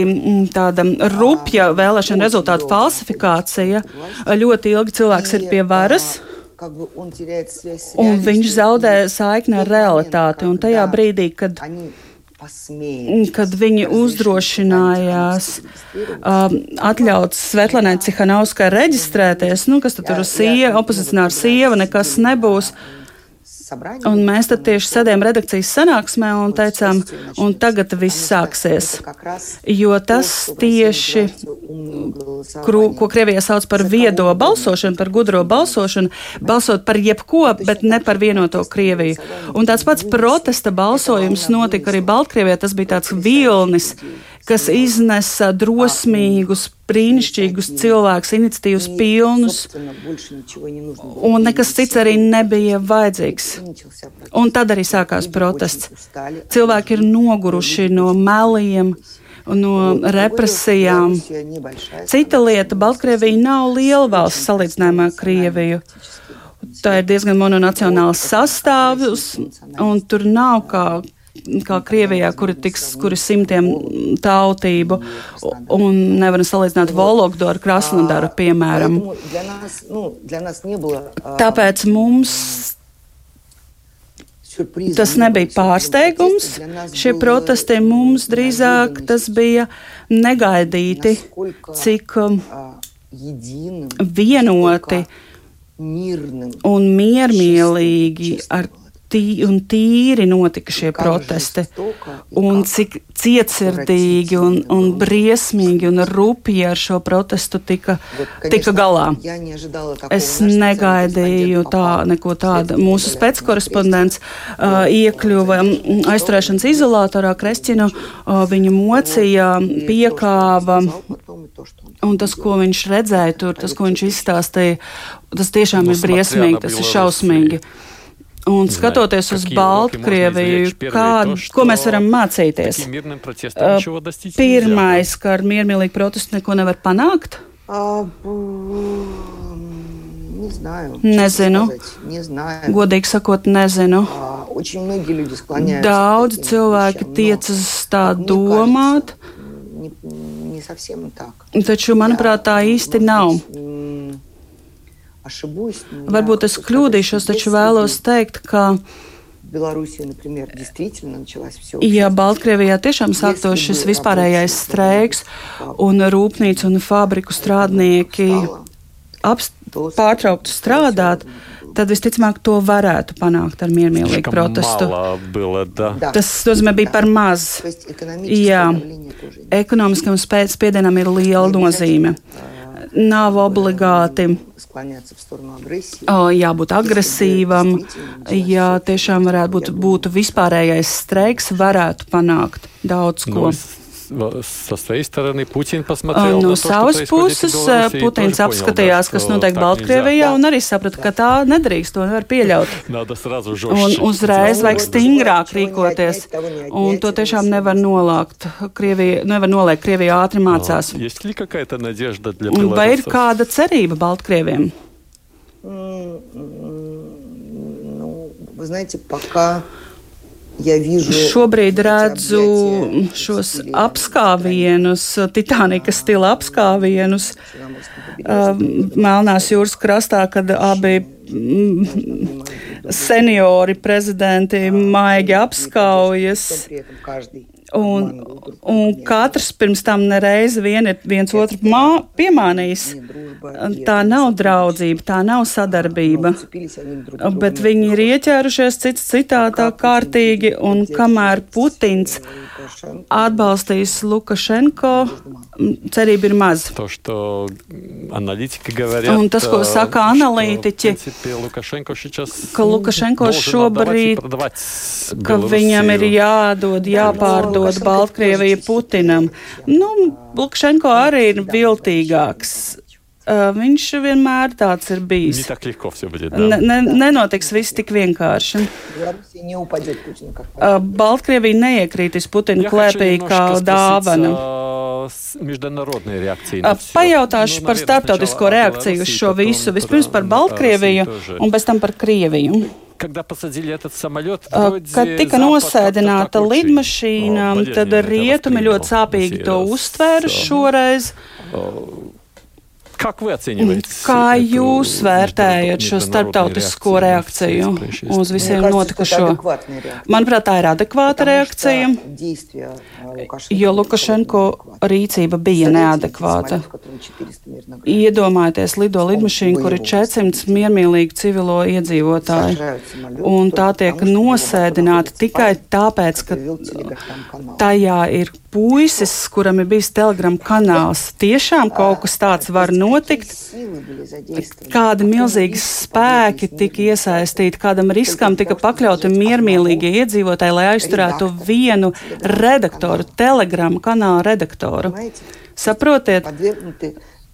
tāda rupja vēlēšana rezultātu falsifikācija, ļoti ilgi cilvēks ir pie varas. Un viņš zaudē saikni ar realitāti. Un tajā brīdī, kad kad viņi uzdrošinājās um, atļaut Svetlanai Cihanovskai reģistrēties, nu, kas tad tur ir sieva, opozicionāra sieva, nekas nebūs. Un mēs tad tieši sēdējām redakcijas sanāksmē un teicām, un tagad viss sāksies. Jo tas tieši, kru, ko Krievijā sauc par viedo balsošanu, par gudro balsošanu, balsot par jebko, bet ne par vienoto Krieviju. Un tāds pats protesta balsojums notika arī Baltkrievijā, tas bija tāds vilnis kas iznesa drosmīgus, brīnišķīgus cilvēkus, iniciatīvas pilnus, un nekas cits arī nebija vajadzīgs. Un tad arī sākās protests. Cilvēki ir noguruši no meliem. No represijām. Cita lieta - Baltkrievija nav liela valsts salīdzinājumā ar Krieviju. Tā ir diezgan mononacionāls sastāvs, un tur nav kā kā Krievijā, kur ir tiks, kur ir simtiem tautību, un nevaram salīdzināt Vologdu ar Krasnodaru, piemēram. Tāpēc mums Tas nebija pārsteigums. Šie protesti mums drīzāk tas bija negaidīti, cik vienoti un miermīlīgi ar tī, un tīri notika šie protesti, un cik cietsirdīgi un, un briesmīgi un rupji ar šo protestu tika, tika galā. Es negaidīju tā, neko tādu. Mūsu spēckorespondents uh, iekļuva aizturēšanas izolatorā Krestinu, uh, viņu mocīja, piekāva. Un tas, ko viņš redzēja tur, tas, ko viņš izstāstīja, tas tiešām ir briesmīgi, tas ir šausmīgi. Un skatoties uz Baltkrieviju, kā, ko mēs varam mācīties? Pirmais, ka ar miermīlīgu protestu neko nevar panākt. Nezinu. Godīgi sakot, nezinu. Daudz cilvēki tiecas tā domāt. Taču, manuprāt, tā īsti nav. Varbūt es kļūdīšos, taču vēlos teikt, ka Ja Baltkrievijā tiešām sāktos šis vispārējais streiks un rūpnīcu un fabriku strādnieki pārtrauktu strādāt, tad visticamāk to varētu panākt ar miermīlīgu protestu. Было, да. Tas nozīmē, bija par maz. Jā, ekonomiskam spiedienam ir liela nozīme. Nav obligāti. Jābūt agresīvam, ja tiešām varētu būt būtu vispārējais streiks, varētu panākt daudz ko. Ну, со своей стороны Путин посмотрел No на то, что savas происходит в puses Беларуси, и Putins тоже apskatījās, понял, да, kas что notiek так Baltkrievijā, нельзя. un arī saprata, ka tā nedrīkst, to nevar pieļaut. Надо сразу Un жестче. uzreiz vajag stingrāk rīkoties, un to tiešām nevar nolākt. Krievija, nevar noliekt, Krievija ātri mācās. Есть ли какая-то надежда для Un vai ir белорусов? kāda cerība Baltkrieviem? Ну, вы знаете, пока я вижу... Šobrīd redzu šos apskāvienus, Titanika stila apskāvienus um, Melnās jūras krastā, kad abi mm, seniori prezidenti maigi apskaujas. Un, un katrs pirms tam nereiz vien ir viens otru mā, piemānījis. Tā nav draudzība, tā nav sadarbība. Bet viņi ir ieķērušies cits citā tā kārtīgi, un kamēr Putins atbalstīs Lukašenko, cerība ir maza. Un tas, ko saka analītiķi, ka Lukašenko šobrīd, ka viņam ir jādod, jāpārdod Baltkrievija Putinam. Nu, Lukašenko arī ir viltīgāks. Uh, viņš vienmēr tāds ir Не bijis. так легко все будет, да. Ne, ne, nenotiks viss tik vienkārši. Белоруссия не упадет Путину как Uh, Baltkrievija neiekrītīs Putina Я хочу klēpī kā немножко dāvana. спросить, а, с международной реакцией Uh, на всё. Pajautāšu Ну, par наверное, starptautisko сначала о reakciju uz Белоруссии, šo потом visu. про- Vispirms par о Baltkrieviju России тоже. un pēc tam par Krieviju. Kad tika nosēdināta lidmašīna, tad rietumi ļoti sāpīgi to uztvēra šoreiz. Как вы оцениваете? Kā эту jūs vērtējat šo международную starptautisko реакцию reakciju на все происшествия? uz visiem Мне кажется, notikušo? что это адекватная реакция. Manuprāt, tā ir adekvāta Потому reakcija, что действия, э, Лукашенко jo были Lukašenko неадекватны. rīcība bija Представляете, neadekvāta. самолет, в котором 400 мирных граждан. Iedomājieties, lido lidmašīna, kur ir 400 miermīlīgi civilo iedzīvotāji, Сажают самолет un только tā tiek потому, что у него nosēdināta находится tikai парень, tāpēc, ka который вел телеграм-канал. tajā ir puisis, kuram ir bijis telegram kanāls. Tiešām kaut kas tāds var notikt. notikt, kādi milzīgi spēki tika iesaistīti, kādam riskam tika pakļauti miermīlīgie iedzīvotāji, lai aizturētu vienu redaktoru, telegramu kanāla redaktoru. Saprotiet,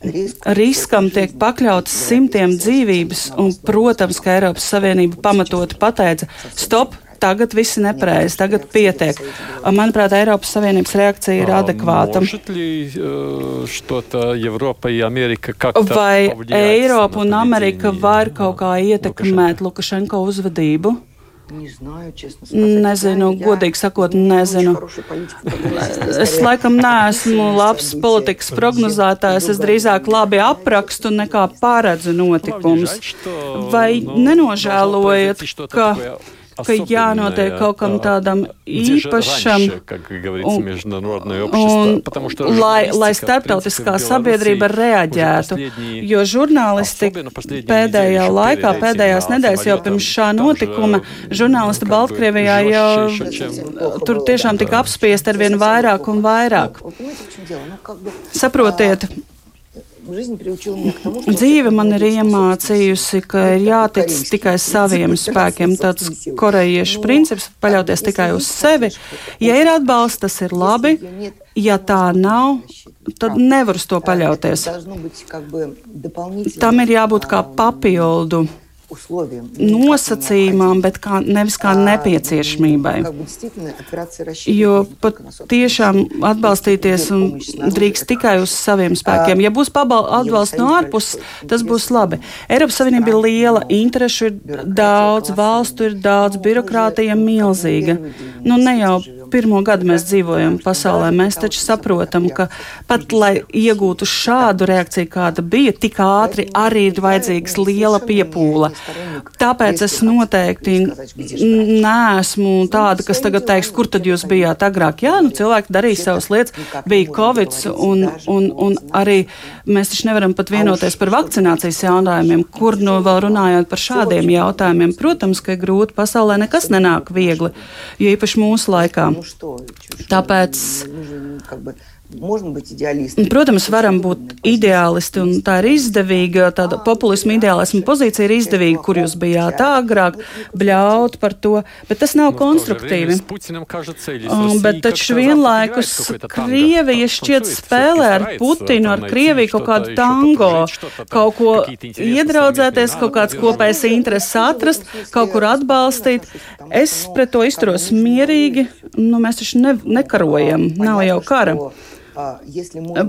Riskam tiek pakļauts simtiem dzīvības, un, protams, ka Eiropas Savienība pamatot pateica: stop, tagad viss ir nepareizi, tagad pietiek. Manuprāt, Eiropas Savienības reakcija ir adekvāta. Vai Eiropa un Amerika var kaut kā ietekmēt Lukašenko uzvedību? Nezinu, godīgi sakot, nezinu. Э, es laikam neesmu labs politikas prognozētājs. Es drīzāk labi aprakstu nekā pāredzu notikumus. Vai nenožēlojat, ka ka jānotiek kaut kam тādam īpašam, un, lai, lai starptautiskā sabiedrība reaģētu. Jo žurnālisti pēdējā laikā, pēdējās nedēļas jau pirms šā notikuma, žurnālisti Baltkrievijā jau tur tiešām tika apspiesti ar vien vairāk un vairāk. Saprotiet, Dzīve man ir iemācījusi, ka ir jātic tikai saviem spēkiem. Tāds korejiešu princips - paļauties tikai uz sevi. Ja ir atbalsts, tas ir labi. Ja tā nav, tad nevar uz to paļauties. Tam ir jābūt kā papildu nosacījumam, bet kā, nevis kā nepieciešamībai. Jo pat tiešām atbalstīties un drīkst tikai uz saviem spēkiem. Ja būs atbalsts no ārpuses, tas būs labi. Eiropas Savienība ir liela, interešu ir daudz, valstu ir daudz, birokrātija milzīga. Nu, ne jau pirmo gadu mēs dzīvojam pasaulē. Mēs taču saprotam, ka pat lai iegūtu šādu reakciju, kāda bija, tik ātri arī ir vajadzīgs liela piepūle. Tāpēc es noteikti neesmu tāda, kas tagad teiks, kur tad jūs bijāt agrāk. Jā, nu cilvēki darīja savas lietas, bija Covid, un, un, un arī mēs taču nevaram pat vienoties par vakcinācijas jautājumiem, kur nu vēl runājot par šādiem jautājumiem. Protams, ka ir grūti, pasaulē nekas nenāk viegli, jo īpaši mūsu laikā. Tāpēc. Protams, varam būt ideālisti, un tā ir izdevīga, tāda populisma ideālisma pozīcija ir izdevīga, kur jūs bijāt agrāk, bļaut par to, bet tas nav konstruktīvi. Bet taču vienlaikus Krievija šķiet spēlē ar Putinu, ar Krieviju kaut kādu tango, kaut ko iedraudzēties, kaut kāds kopējs intereses atrast, kaut kur atbalstīt. Es pret to izturos mierīgi, nu mēs taču ne, nekarojam, nav jau kara.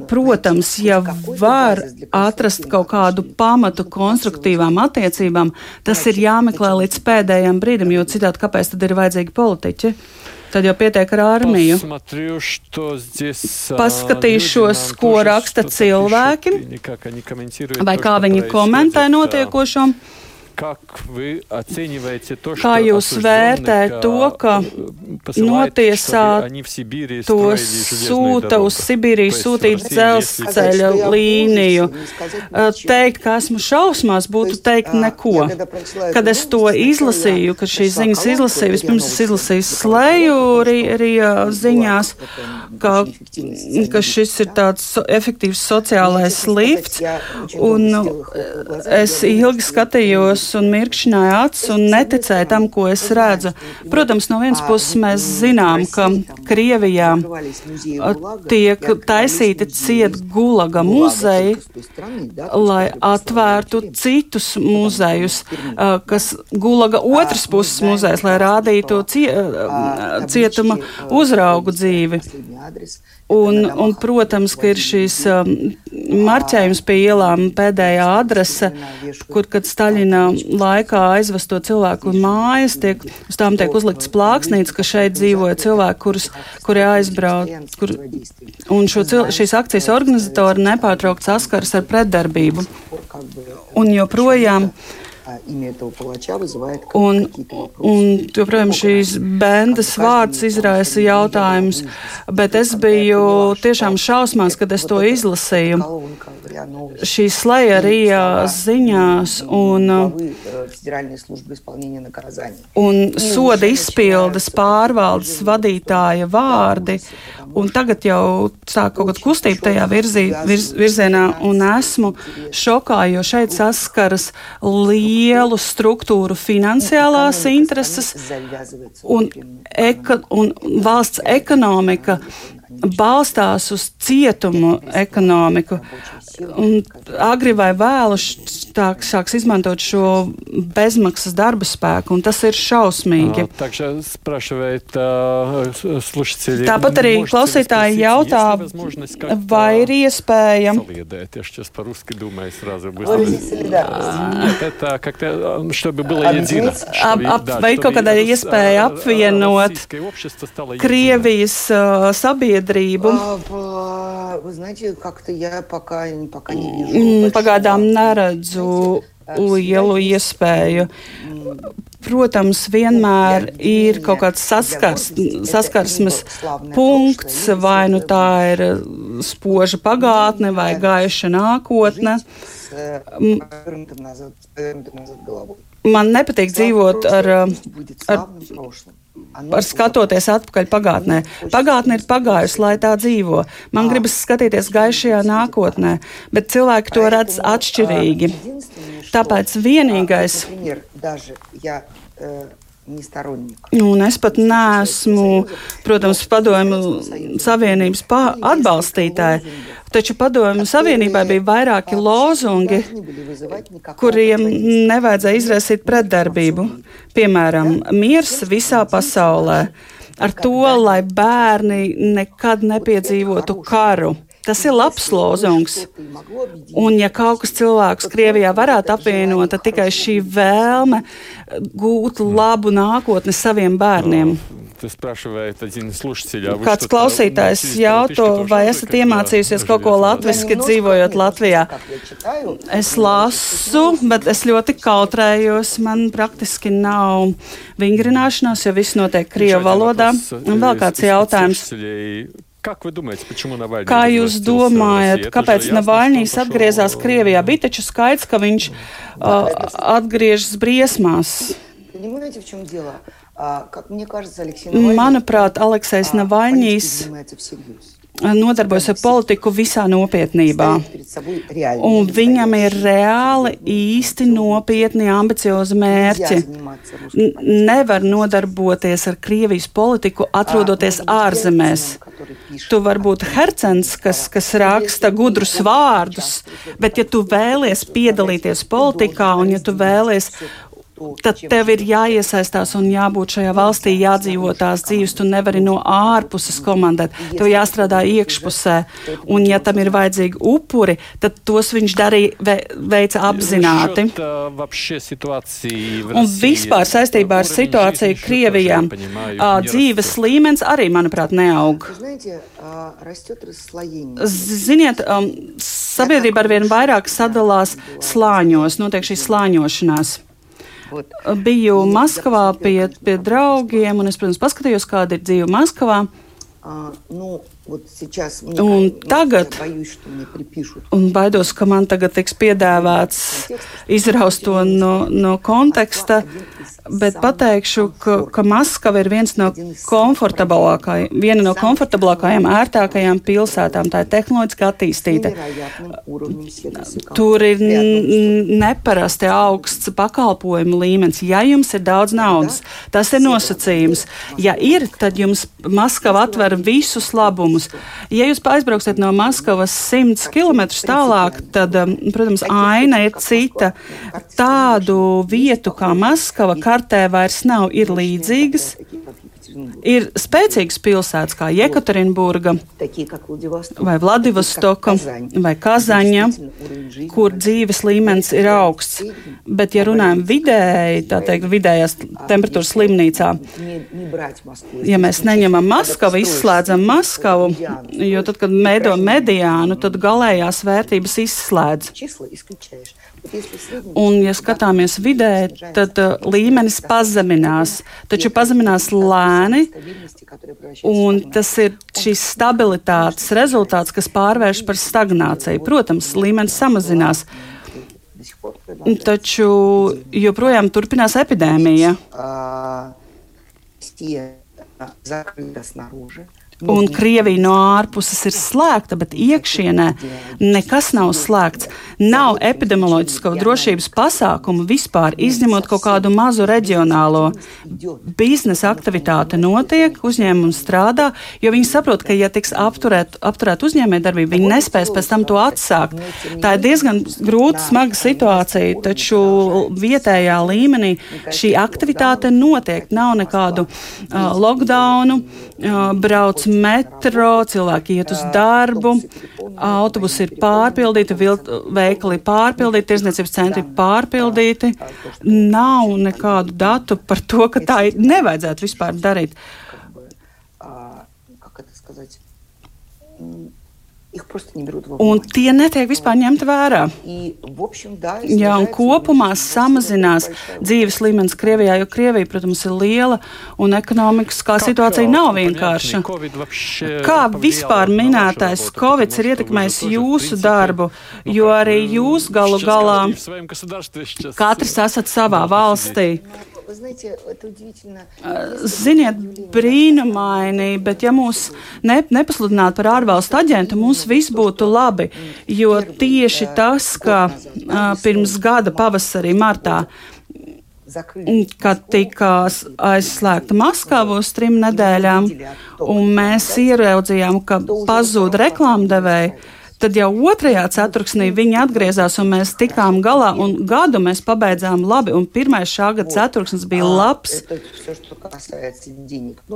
Protams, ja var atrast kaut kādu pamatu konstruktīvām attiecībām, tas ir jāmeklē līdz pēdējiem brīdim, jo citādi kāpēc tad ir vajadzīgi politiķi? Tad jau pietiek ar armiju. Paskatīšos, ko raksta cilvēki, vai kā viņi komentē notiekošo. Kā jūs vērtējat to, ka notiesātos sūta uz Sibīriju sūtīt dzelzceļa līniju? Teikt, ka esmu šausmās, būtu teikt neko. Kad es to izlasīju, kad šīs ziņas izlasīju, vispirms es izlasīju slēju arī ziņās, ka, ka šis ir tāds efektīvs sociālais lifts, un es ilgi skatījos un mirkšķināja acis un neticēja tam, ko es redzu. Protams, no vienas puses mēs zinām, ka Krievijā tiek taisīti ciet gulaga muzeji, lai atvērtu citus muzejus, kas gulaga otras puses muzejs, lai rādītu cietuma uzraugu dzīvi. Un, un, protams, ka ir šīs um, marķējums pie ielām pēdējā adrese, kur, kad Staļina laikā aizvesto cilvēku mājas, tiek, uz tām tiek uzlikts plāksnīts, ka šeit dzīvoja cilvēki, kurus, kuri aizbrauc. Kur, un šo, šīs akcijas organizatori nepārtraukt saskars ar pretdarbību. Un joprojām. Uh, Un, un joprojām šīs bendas vārds izraisa jautājumus, bet es biju tiešām šausmās, kad es to izlasīju. Šī slēja arī ziņās un, un soda izpildes pārvaldes vadītāja vārdi, un tagad jau sāk kaut kāda kustība tajā virzī, virz, virzienā, un esmu šokā, jo šeit saskaras līdzi lielu struktūru finansiālās intereses un, eka, un valsts ekonomika balstās uz cietumu ekonomiku. Un agri vai vēlu tā, sāks izmantot šo bezmaksas darba spēku, un tas ir šausmīgi. Tāpat arī klausītāji jautā, vai ir iespēja. Ap, ap, vai ir kaut kāda iespēja apvienot Krievijas uh, sabiedrību? Вы знаете, как-то я пока, пока не вижу. Pagaidām neredzu lielu iespēju. Protams, vienmēr ir kaut kāds saskars, saskarsmes punkts, vai nu tā ir spoža pagātne vai gaiša nākotne. Man nepatīk dzīvot ar, ar Par skatoties atpakaļ pagātnē. Pagātne ir pagājusi, lai tā dzīvo. Man gribas skatīties gaišajā nākotnē, bet cilvēki to redz atšķirīgi. Tāpēc vienīgais. Un es pat neesmu, protams, padomju savienības atbalstītāja, taču padomju savienībai bija vairāki lozungi, kuriem nevajadzēja izraisīt pretdarbību. Piemēram, miers visā pasaulē, ar to, lai bērni nekad nepiedzīvotu karu. Tas ir labs lozungs. Un, ja kaut kas cilvēks Krievijā varētu apvienot, tad tikai šī vēlme gūt labu nākotni saviem bērniem. Kāds klausītājs jauto, vai esat iemācījusies kaut ko latviski dzīvojot Latvijā? Es lasu, bet es ļoti kautrējos. Man praktiski nav vingrināšanās, jo viss notiek Krievu valodā. Un vēl kāds jautājums. Kā jūs domājat, kāpēc Navaļņīs atgriezās Krievijā? Bija taču skaidrs, ka viņš uh, atgriežas briesmās. Manuprāt, Aleksis Navaļņīs nodarbojas ar politiku visā nopietnībā. Un viņam ir reāli īsti nopietni, ambiciozi mērķi. Nevar nodarboties ar Krievijas politiku, atrodoties ārzemēs. Tu vari būt hercens, kas, kas raksta gudrus vārdus, bet ja tu vēlies piedalīties politikā un ja tu vēlies tad tev ir jāiesaistās un jābūt šajā valstī, jādzīvo tās dzīves. Tu nevari no ārpuses komandēt, tev jāstrādā iekšpusē. Un, ja tam ir vajadzīgi upuri, tad tos viņš darīja, veica apzināti. Un vispār saistībā ar situāciju Krievijā dzīves līmenis arī, manuprāt, neaug. Ziniet, um, sabiedrība arvien vairāk sadalās slāņos, notiek šī slāņošanās. Biju Maskavā pie, pie draugiem, un es, protams, paskatījos, kāda ir dzīve Maskavā. Uh, nu, Un tagad, un baidos, ka man tagad tiks piedāvāts izraust to no, no konteksta, bet pateikšu, ka, ka Maskava ir viens no komfortablākajiem, viena no komfortablākajām, ērtākajām pilsētām. Tā ir tehnoloģiski attīstīta. Tur ir neparasti augsts pakalpojumu līmenis. Ja jums ir daudz naudas, tas ir nosacījums. Ja ir, tad jums Maskava atver visus labumus labumus. Ja jūs aizbrauksiet no Maskavas 100 km tālāk, tad, um, protams, aina ir cita. Tādu vietu kā Maskava kartē vairs nav, ir līdzīgas. Ir spēcīgas pilsētas kā Jekaterinburga vai Vladivostoka vai Kazaņa, kur dzīves līmenis ir augsts. Bet, ja runājam vidēji, tā teikt, vidējās temperatūras slimnīcā, ja mēs neņemam Maskavu, izslēdzam Maskavu, jo tad, kad mēdo mediānu, tad galējās vērtības izslēdz. Un, ja skatāmies vidē, tad uh, līmenis pazeminās, taču pazeminās lēni, un tas ir šīs stabilitātes rezultāts, kas pārvērš par stagnāciju. Protams, līmenis samazinās. Taču joprojām turpinās epidēmija. Un Krievija no ārpuses ir slēgta, bet iekšienē nekas nav slēgts. Nav epidemioloģisko drošības pasākumu vispār, izņemot kaut kādu mazu reģionālo. Biznesa aktivitāte notiek, uzņēmumi strādā, jo viņi saprot, ka, ja tiks apturēt, apturēt uzņēmējdarbību, viņi nespēs pēc tam to atsākt. Tā ir diezgan grūta, smaga situācija, taču vietējā līmenī šī aktivitāte notiek. Nav nekādu uh, lockdownu, uh, brauc metro, cilvēki iet uz darbu, autobusi ir pārpildīti, veikali pārpildīti, tirsniecības centri pārpildīti. Nav nekādu datu par to, ka tā nevajadzētu vispār darīt. Un tie netiek vispār ņemti vērā. Jā, un kopumā samazinās dzīves līmenis Krievijā, jo Krievija, protams, ir liela un ekonomiskā situācija nav vienkārša. Kā vispār minētais Covid ir ietekmējis jūsu darbu, jo arī jūs galu galā katrs esat savā valstī. Ziniet, brīnumaini, bet ja mūs ne, nepasludinātu par ārvalstu aģentu, mums viss būtu labi. Jo tieši tas, ka pirms gada pavasarī, martā, kad tika aizslēgta Maskava uz trim nedēļām, un mēs ieraudzījām, ka pazūd reklāmdevēji Tad jau otrajā ceturksnī viņi atgriezās un mēs tikām galā, un gadu mēs pabeidzām labi. Un pirmais šā gada ceturksnis bija labs.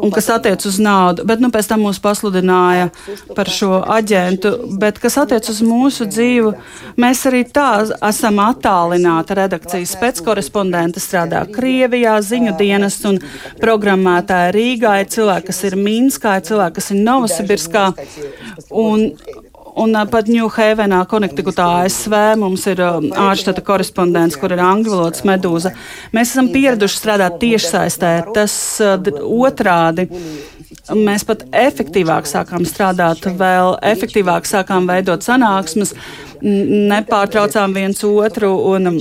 Un kas attiec uz naudu, bet nu, pēc tam mūs pasludināja par šo aģentu. Bet kas attiec uz mūsu dzīvi, mēs arī tā esam attālināti. Redakcijas spēckorespondente strādā Krievijā, ziņu dienas un programmētāja Rīgā, ir cilvēki, kas ir Minskā, ir cilvēki, kas ir Novosibirskā. Un, Un pat Ņūhevenā, Konektikuta ASV, mums ir ārštata korespondents, kur ir angļu valodas medūza. Mēs esam pieraduši strādāt tiešsaistē. Tas otrādi. Mēs pat efektīvāk sākām strādāt, vēl efektīvāk sākām veidot sanāksmes, nepārtraucām viens otru un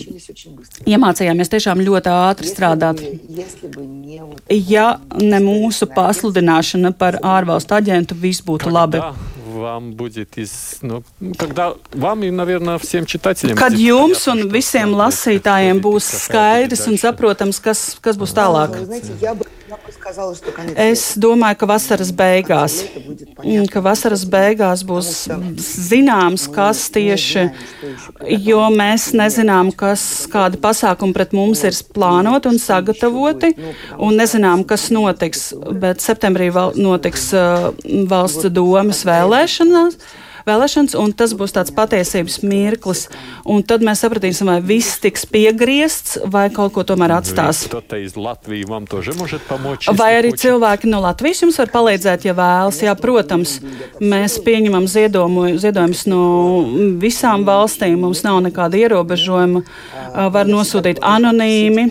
iemācījāmies tiešām ļoti ātri strādāt. Ja ne mūsu pasludināšana par ārvalstu aģentu, viss būtu labi вам будет из, ну, когда вам и, наверное, всем читателям. Kad jums un visiem lasītājiem būs skaidrs un saprotams, kas, kas būs tālāk. Es domāju, ka vasaras beigās, ka vasaras beigās būs zināms, kas tieši, jo mēs nezinām, kas, kādi pasākumi pret mums ir plānoti un sagatavoti, un nezinām, kas notiks. Bet septembrī notiks uh, valsts domas vēlēšanās vēlēšanas, un tas būs tāds patiesības mirklis. Un tad mēs sapratīsim, vai viss tiks piegriezts, vai kaut ko tomēr atstās. Vai arī cilvēki no Latvijas jums var palīdzēt, ja vēlas? Jā, protams, mēs pieņemam ziedojumus no visām valstīm, mums nav nekāda ierobežojuma. Var nosūtīt anonīmi.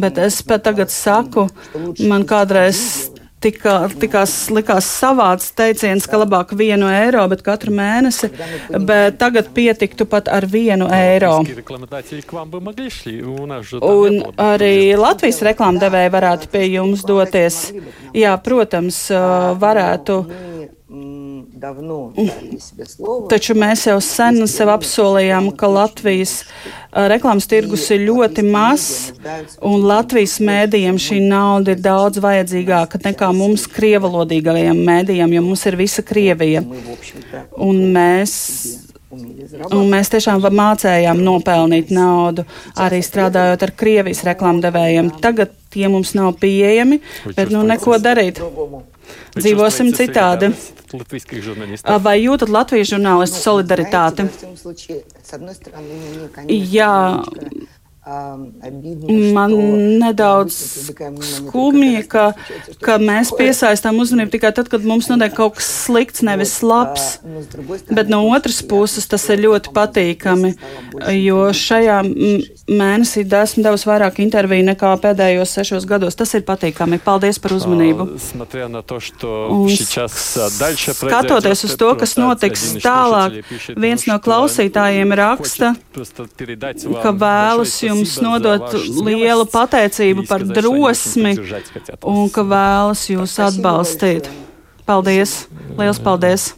Bet es pat tagad saku, man kādreiz tika, tikās, likās savāds teiciens, ka labāk vienu eiro, bet katru mēnesi, bet tagad pietiktu pat ar vienu eiro. Un arī Latvijas reklāmdevēji varētu pie jums doties. Jā, protams, varētu Taču mēs jau sen sev apsolījām, ka Latvijas reklāmas tirgus ir ļoti mazs, un Latvijas mēdījiem šī nauda ir daudz vajadzīgāka nekā mums, krievalodīgajiem mēdījiem, jo mums ir visa Krievija. Un mēs Un mēs tiešām mācējām nopelnīt naudu, arī strādājot ar Krievijas reklāmdevējiem. Tagad tie mums nav pieejami, bet nu neko darīt. Dzīvosim citādi. Vai jūtat Latvijas žurnālistu solidaritāti? Jā, Man nedaudz skumji, ka, ka mēs piesaistām uzmanību tikai tad, kad mums notiek kaut kas slikts, nevis labs. Bet no otras puses tas ir ļoti patīkami, jo šajā mēnesī esmu devusi vairāk interviju nekā pēdējos sešos gados. Tas ir patīkami. Paldies par uzmanību. Un skatoties uz to, kas notiks tālāk, viens no klausītājiem raksta, ka vēlas jums jums nodot lielu pateicību par drosmi un ka vēlas jūs atbalstīt. Paldies! Lielas paldies!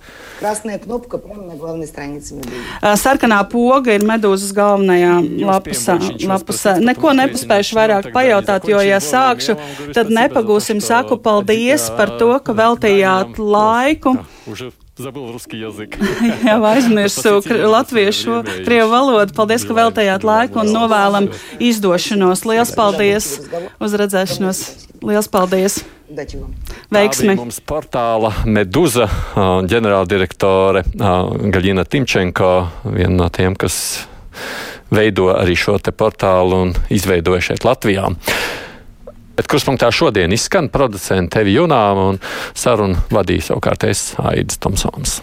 Sarkanā э, poga ir medūzas galvenajā lapusā. lapusā. Neko nepaspējuši vairāk pajautāt, jo, ja sākšu, tad nepagūsim saku paldies par to, ka veltījāt laiku. Забыл русский язык. Jā, aizmirsu latviešu, krievu valodu. Paldies, ka veltējāt laiku un novēlam izdošanos. Lielas paldies! Uz redzēšanos! Lielas paldies! Veiksmi! Mums portāla Meduza ģenerāldirektore Gaļina Timčenko, viena no tiem, kas veido arī šo te portālu un izveidoja šeit Latvijā. Bet kurspunktā šodien izskan producents Tevi Junām un sarunu vadīja savukārt es Aidis Tomsons.